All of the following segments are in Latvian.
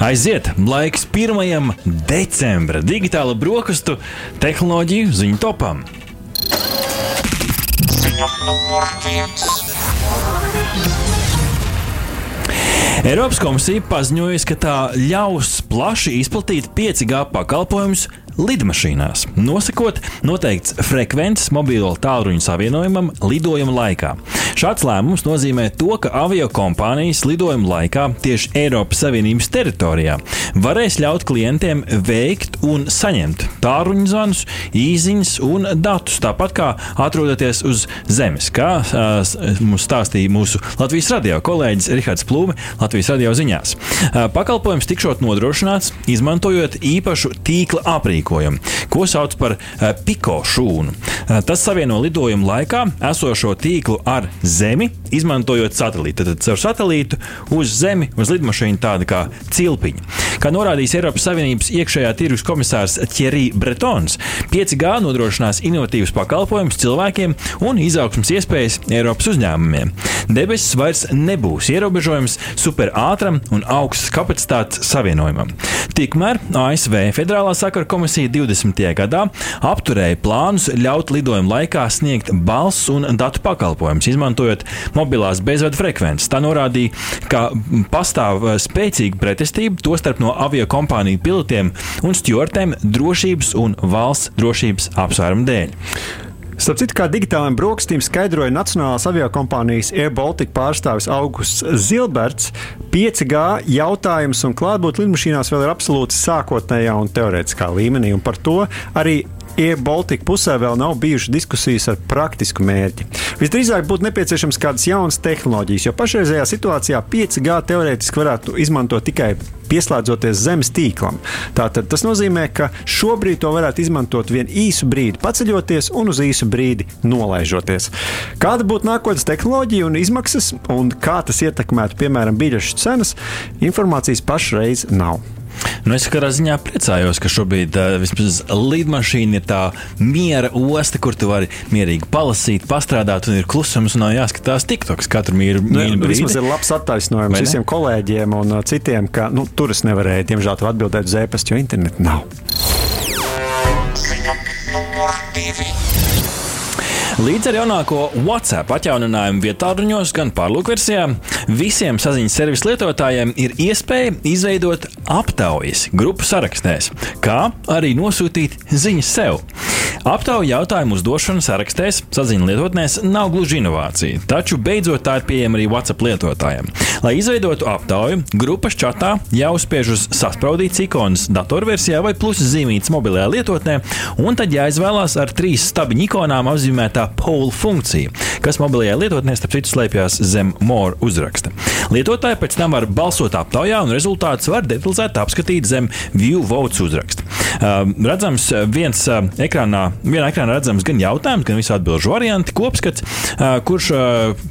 Aiziet, laiks 1. decembra digitāla brokastu tehnoloģiju ziņu topam. Eiropas komisija paziņoja, ka tā ļaus plaši izplatīt 5G pakalpojumus lidmašīnās, nosakot noteikts frekvences mobilo tālruņa savienojumam lidojuma laikā. Šāds lēmums nozīmē to, ka avio kompānijas lidojuma laikā tieši Eiropas Savienības teritorijā varēs ļaut klientiem veikt un saņemt tālruņa zvanus, īsiņas un datus, tāpat kā atrodoties uz zemes, kā uh, mums stāstīja mūsu Latvijas radio kolēģis Rihards Plūme Latvijas radio ziņās. Uh, pakalpojums tikšot nodrošināts, izmantojot īpašu tīkla aprīkojumu aprīkojumu, ko sauc par uh, piko šūnu. Uh, tas savieno lidojumu laikā esošo tīklu ar Zemi, izmantojot satelītu. Tad caur satelītu uz Zemi, uz lidmašīnu tāda kā cilpiņa. Kā norādījis Eiropas Savienības iekšējā tirgus komisārs Thierry Bretons, 5G nodrošinās inovatīvus pakalpojumus cilvēkiem un izaugsmas iespējas Eiropas uzņēmumiem. Debesis vairs nebūs ierobežojums superātram un augstas kapacitātes savienojumam. Tikmēr ASV Federālā sakara komisija 20. gadā apturēja plānus ļaut lidojuma laikā sniegt balss un datu pakalpojumus, izmantojot mobilās bezvadu frekvences. Tā norādīja, ka pastāv spēcīga pretestība tostarp no avio kompāniju pilotiem un stjortiem drošības un valsts drošības apsvērumu dēļ. Starp citu, kā digitālajiem brokastīm skaidroja Nacionālās aviokompānijas Air Baltica pārstāvis Augusts Zilberts, 5G jautājums un klātbūt lidmašīnās vēl ir absolūti sākotnējā un teorētiskā līmenī, un par to arī Air Baltica pusē vēl nav bijušas diskusijas ar praktisku mērķi. Visdrīzāk būtu nepieciešams kādas jaunas tehnoloģijas, jo pašreizējā situācijā 5G teorētiski varētu izmantot tikai pieslēdzoties zemes tīklam. Tātad tas nozīmē, ka šobrīd to varētu izmantot vien īsu brīdi paceļoties un uz īsu brīdi nolaižoties. Kāda būtu nākotnes tehnoloģija un izmaksas, un kā tas ietekmētu, piemēram, biļešu cenas, informācijas pašreiz nav. Nu, es katrā ziņā priecājos, ka šobrīd uh, vismaz līdmašīna ir tā miera osta, kur tu vari mierīgi palasīt, pastrādāt, un ir klusums, un nav jāskatās tiktoks katru mīru. Nu, vismaz ir labs attaisnojums visiem kolēģiem un uh, citiem, ka nu, tur es nevarēju, diemžēl, atbildēt uz e-pastu, jo internetu nav. Ziņa. Līdz ar jaunāko WhatsApp atjauninājumu vietāluņos, gan pārlūkversijā, visiem saziņas servisu lietotājiem ir iespēja izveidot aptaujas grupu sarakstēs, kā arī nosūtīt ziņas sev. Aptauju jautājumu uzdošana sarakstēs saziņu lietotnēs nav gluži inovācija, taču beidzot tā ir pieejama arī WhatsApp lietotājiem. Lai izveidotu aptauju, grupas čatā jāuzspiež uz saspraudīts ikonas datorversijā vai plusa zīmītas mobilajā lietotnē, un tad jāizvēlās ar trīs stabiņu ikonām apzīmētā poll funkcija, kas mobilajā lietotnē starp citu slēpjas zem more uzraksta. Lietotāji pēc tam var balsot aptaujā, un rezultātus var detalizēti apskatīt zem view votes uzraksta. Uh, redzams, viens uh, ekrānā vienā ekrānā redzams gan jautājums, gan visu atbildžu varianti, kopskats, kurš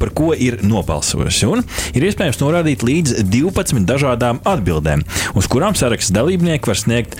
par ko ir nobalsojis. Un ir iespējams norādīt līdz 12 dažādām atbildēm, uz kurām saraksts dalībnieki var sniegt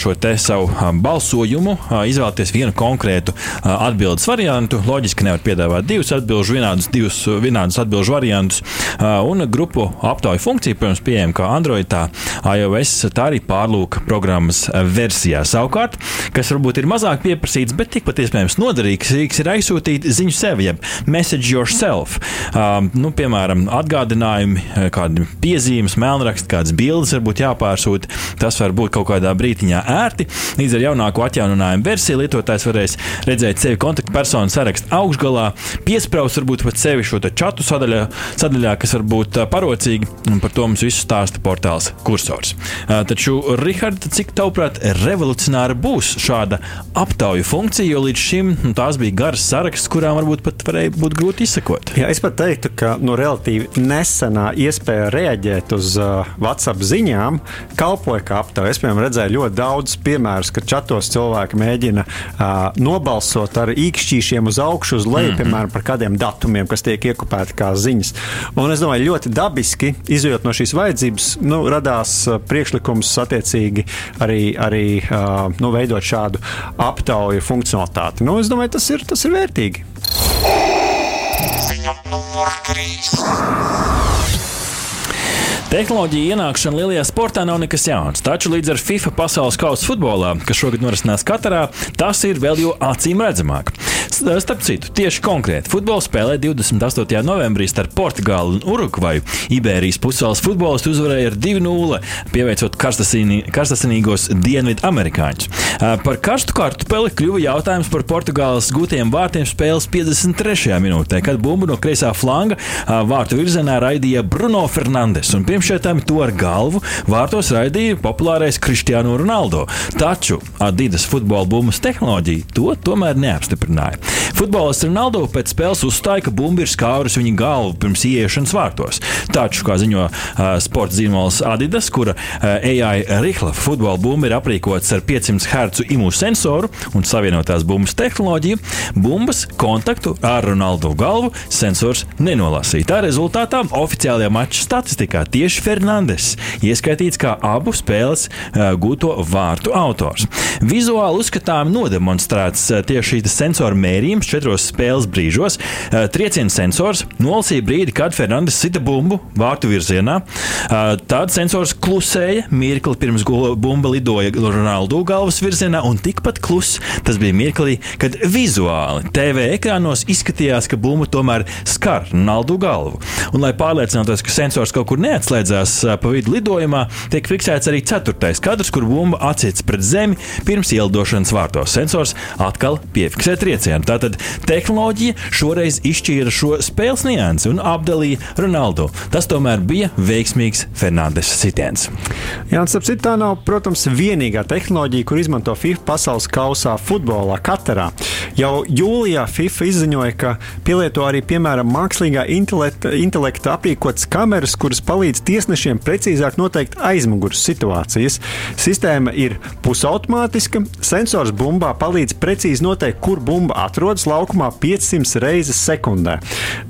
šo te savu balsojumu, izvēlēties vienu konkrētu atbildes variantu. Loģiski nevar piedāvāt divus atbildžu, vienādus, divus vienādus atbildžu variantus. Un grupu aptauju funkcija, protams, pieejama kā Android, tā iOS, tā arī pārlūka programmas versijā. Savukārt, kas varbūt ir mazāk pieprasīts, pieprasīts, bet tikpat iespējams noderīgs rīks ir aizsūtīt ziņu sev, jeb message yourself. Um, nu, piemēram, atgādinājumi, kādi piezīmes, melnraksti, kādas bildes varbūt jāpārsūta. Tas var būt kaut kādā brīdiņā ērti. Līdz ar jaunāko atjauninājumu versiju lietotājs varēs redzēt sevi kontaktpersonu sarakstu augšgalā, piesprāst varbūt pat sevi šo čatu sadaļā, sadaļā kas var būt uh, parocīgi, un par to mums visu stāsta portāls Cursors. Uh, taču, Rihards, cik tavuprāt, revolucionāra būs šāda aptauju funkciju, jo līdz šim nu, tās bija garas saraksts, kurām varbūt pat varēja būt grūti izsekot. Jā, es pat teiktu, ka nu, relatīvi nesenā iespēja reaģēt uz uh, WhatsApp ziņām kalpoja kā aptauja. Es, piemēram, redzēju ļoti daudz piemērus, ka čatos cilvēki mēģina uh, nobalsot ar īkšķīšiem uz augšu, uz leju, mm -hmm. piemēram, par kādiem datumiem, kas tiek iekopēti kā ziņas. Un es domāju, ļoti dabiski izjūt no šīs vajadzības, nu, radās uh, priekšlikums attiecīgi arī, arī uh, nu, veidot šādu aptauju iekļauja funkcionalitāti. Nu, es domāju, tas ir, tas ir vērtīgi. Ziņa numur 3. Tehnoloģija ienākšana lielajā sportā nav nekas jauns, taču līdz ar FIFA pasaules kausa futbolā, kas šogad norisinās Katarā, tas ir vēl jo acīm redzamāk. Starp citu, tieši konkrēti futbola spēlē 28. novembrī starp Portugāli un Urugvaju. Iberijas pusēlas futbolisti uzvarēja ar 2-0, pieveicot karstasinīgos dienvidu amerikāņus. Par karstu kartupeli kļuva jautājums par Portugāles gūtiem vārtiem spēles 53. minūtē, kad bumbu no kreisā flanga vārtu virzienā raidīja Bruno Fernandes. Šiem to ar galvu vārtos raidīja populārais Cristiano Ronaldo. Taču Adidas futbola bumbas tehnoloģija to tomēr neapstiprināja. Futbolists Ronaldo pēc spēles uzstāja, ka bumba ir skārusi viņa galvu pirms ieiešanas vārtos. Taču, kā ziņo uh, sporta zīmols Adidas, kura uh, AI Rihla futbola bumba ir aprīkots ar 500 Hz imūnu sensoru un savienotās bumbas tehnoloģiju, bumbas kontaktu ar Ronaldo galvu sensors nenolasīja. Tā rezultātā oficiālajā mača statistikā tieši Fernandes ieskaitīts kā abu spēles uh, gūto vārtu autors. Vizuāli uzskatām nodemonstrēts uh, tieši šī sensora mērījums četros spēles brīžos. Uh, trieciena sensors nolasīja brīdi, kad Fernandes sita bumbu vārtu virzienā. Tad sensors klusēja mirkli pirms bumba lidoja Ronaldu galvas virzienā, un tikpat kluss tas bija mirklī, kad vizuāli TV ekrānos izskatījās, ka bumba tomēr skar Ronaldu galvu. Un, lai pārliecinātos, ka sensors kaut kur neatslēdzās pa vidu lidojumā, tiek fiksēts arī ceturtais kadrs, kur bumba atsiets pret zemi pirms ielidošanas vārtos. Sensors atkal piefiksē triecienu. Tātad tehnoloģija šoreiz izšķīra šo spēles niansi un apdalīja Ronaldu. Tas tomēr bija veiksmīgs Fernandes sitiens. Jā, un starp citu, tā nav, protams, vienīgā tehnoloģija, kur izmanto FIFA pasaules kausā futbolā Katarā. Jau jūlijā FIFA izziņoja, ka pielieto arī, piemēram, mākslīgā intelekta, intelekta aprīkotas kameras, kuras palīdz tiesnešiem precīzāk noteikt aizmugures situācijas. Sistēma ir pusautomātiska, sensors bumbā palīdz precīzi noteikt, kur bumba atrodas laukumā 500 reizes sekundē.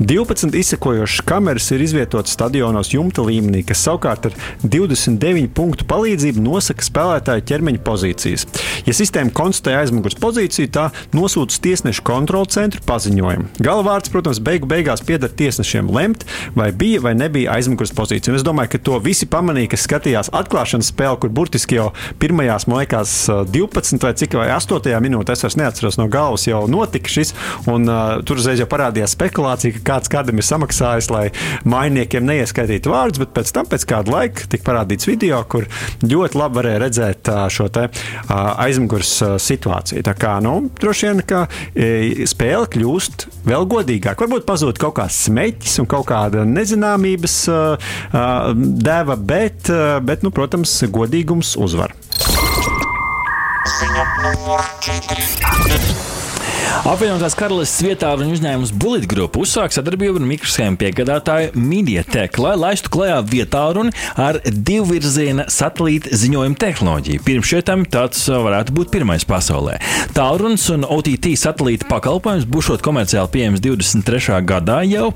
12 izsekojošas kameras ir izvietotas stadionos jumta līmenī, kas savukārt ar 29 punktu palīdzību nosaka spēlētāju ķermeņa pozīcijas. Ja sistēma konstatē aizmugures pozīciju, tā nosūta tiesnešu kontrolu centru paziņojumu. Galvārds, protams, beigu beigās pieder tiesnešiem lemt, vai bija vai nebija aizmugures pozīcija. Un es domāju, ka to visi pamanīja, kas skatījās atklāšanas spēli, kur burtiski jau pirmajās, man liekas, 12 vai cik vai 8 minūtē, es vairs neatceros no galvas, jau notika šis. Un, uh, tur uzreiz jau parādījās spekulācija, ka kāds kādam ir samaksājis, lai mainiekiem neieskaitītu vārdus, bet pēc tam, pēc kāda laika, tika parādīts video, kur ļoti labi varēja redzēt uh, šo te, uh, aizmugures uh, situāciju. Tā kā nu, droši vien, ka e, spēle kļūst vēl godīgāka. Varbūt pazūd kaut kāds smeķis un kaut kāda nezināmības uh, uh, deva, bet, bet nu, protams, godīgums uzvar. Ziņa numur 4. Apvienotās karalistes vietā viņa uzņēmums Bullet Group uzsāk sadarbību ar mikroshēmu piegādātāju Mediatek, lai laistu klajā vietālruni ar divvirziena satelīta ziņojumu tehnoloģiju. Pirms šiem tāds varētu būt pirmais pasaulē. Tālrunis un OTT satelīta pakalpojums būs komerciāli pieejams 23. gadā jau,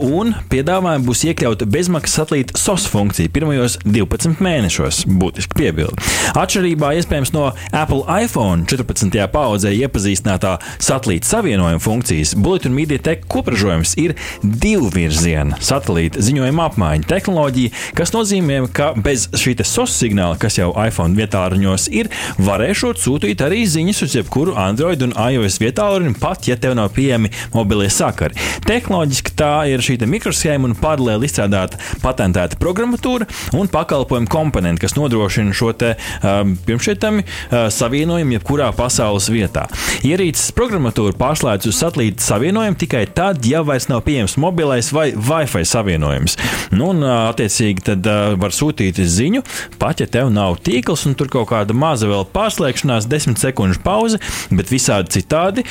un piedāvājumi būs iekļauti bezmaksas satelīta SOS funkcija pirmajos 12 mēnešos. Būtiski piebildi. Atšķirībā iespējams no Apple iPhone 14. paudzē iepazīstinātā satelīta savienojuma funkcijas, Bullet un Mediatek kopražojums ir divu virziena satelīta ziņojuma apmaiņa tehnoloģija, kas nozīmē, ka bez šī SOS signāla, kas jau iPhone vietāruņos ir, varēšot sūtīt arī ziņas uz jebkuru Android un iOS vietāluņu, pat ja tev nav pieejami mobilie sakari. Tehnoloģiski tā ir šī mikroshēma un paralēli izstrādāta patentēta programmatūra un pakalpojumu komponenti, kas nodrošina šo te um, pirmšķietami uh, savienojumu jebkurā pasaules vietā. Ierīces programmatūra pārslēdz uz satelīta savienojumu tikai tad, ja vairs nav pieejams mobilais vai Wi-Fi savienojums. Nu, un, attiecīgi, tad var sūtīt ziņu, pat ja tev nav tīkls un tur kaut kāda maza vēl pārslēgšanās, desmit sekundžu pauze, bet visādi citādi,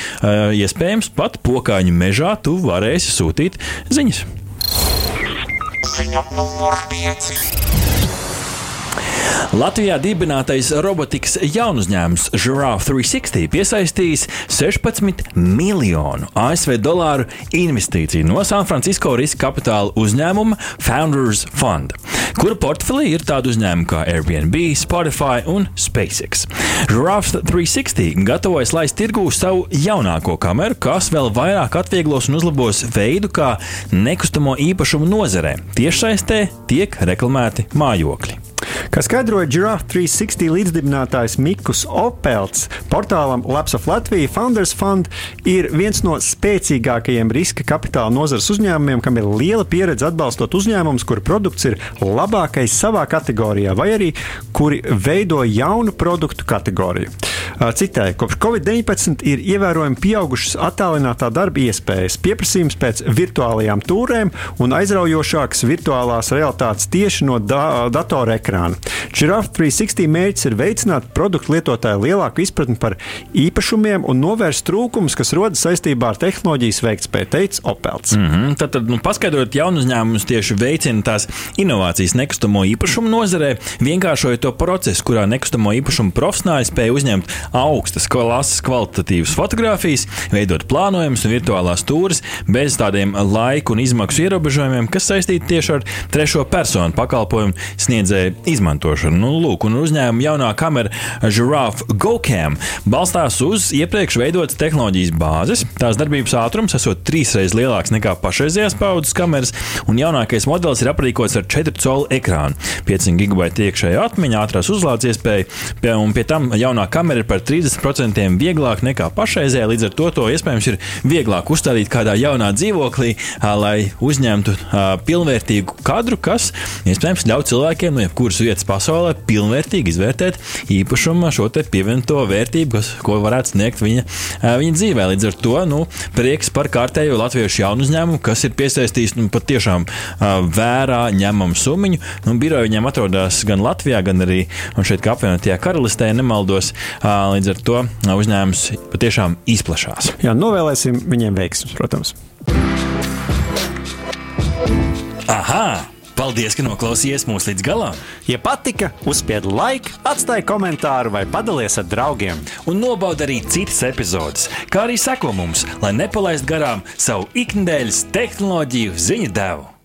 iespējams, pat pokaņu mežā tu varēsi sūtīt ziņas. Ziņa numur 5. Latvijā dibinātais robotikas jaunuzņēmums Giraffe 360 piesaistījis 16 miljonu ASV dolāru investīciju no San Francisco riska kapitāla uzņēmuma Founders Fund, kura portfelī ir tādu uzņēmumu kā Airbnb, Spotify un SpaceX. Giraffe 360 gatavojas laist tirgū savu jaunāko kameru, kas vēl vairāk atvieglos un uzlabos veidu, kā nekustamo īpašumu nozarē tiešsaistē tiek reklamēti mājokļi. Kā skaidroja Giraffe 360 līdzdibinātājs Mikls Opelts, portālam of Latvija Founders Fund ir viens no spēcīgākajiem riska kapitāla nozares uzņēmumiem, kam ir liela pieredze atbalstot uzņēmumus, kuru produkts ir labākais savā kategorijā, vai arī kuri veido jaunu produktu kategoriju. Citēji, kopš Covid-19 ir ievērojami pieaugušas attālinātā darba iespējas, pieprasījums pēc virtuālajām tūrēm un aizraujošākas virtuālās realitātes tieši no da datora ekrāna. Giraffe 360 mērķis ir veicināt produktu lietotāju lielāku izpratni par īpašumiem un novērst trūkumus, kas rodas saistībā ar tehnoloģijas veiktspēju, teica Opels. Mm -hmm. Tad, tad nu, paskaidrot, jaunu uzņēmumus tieši veicina tās inovācijas nekustamo īpašumu nozarē, vienkāršojot to procesu, kurā nekustamo īpašumu profesionāļi spēja uzņemt augstas klases kvalitatīvas fotogrāfijas, veidot plānojumus un virtuālās stūres bez tādiem laika un izmaksu ierobežojumiem, kas saistīti tieši ar trešo personu pakalpojumu sniedzēju izmantošanu. Nu, lūk, un uzņēmuma jaunā kamera Giraffe GoCam balstās uz iepriekš veidotas tehnoloģijas bāzes. Tās darbības ātrums esot trīsreiz lielāks nekā pašreizējās paudzes kameras, un jaunākais modelis ir aprīkots ar 4 colu ekrānu, 5 gigabaita iekšējā atmiņa, ātrās uzlādes iespēja, un pie tam jaunā kamera ir par 30% vieglāk nekā pašreizējā. Līdz ar to to iespējams ir vieglāk uzstādīt kādā jaunā dzīvoklī, lai uzņemtu pilnvērtīgu kadru, kas iespējams ļauj cilvēkiem no jebkuras vietas pasaulē pilnvērtīgi izvērtēt īpašumu, šo pievienoto vērtību, kas, ko varētu sniegt viņa, viņa dzīvē. Līdz ar to nu, prieks par kārtējo latviešu jaunu uzņēmumu, kas ir piesaistījis nu, patiešām vērā ņemamu summu. Nu, biroja viņiem atrodas gan Latvijā, gan arī šeit, kā apvienotajā karalistē, nemaldos. Līdz ar to uzņēmums patiešām izplatās. Jā, novēlēsim viņiem veiksmus, protams. Aha! Paldies, ka noklausījāties mūsu līdz galam! Ja patika, uzspiediet laiku, atstājiet komentāru vai padalieties ar draugiem. Un nobaudiet arī citas epizodes, kā arī sekot mums, lai nepalaistu garām savu ikdienas tehnoloģiju ziņu devumu.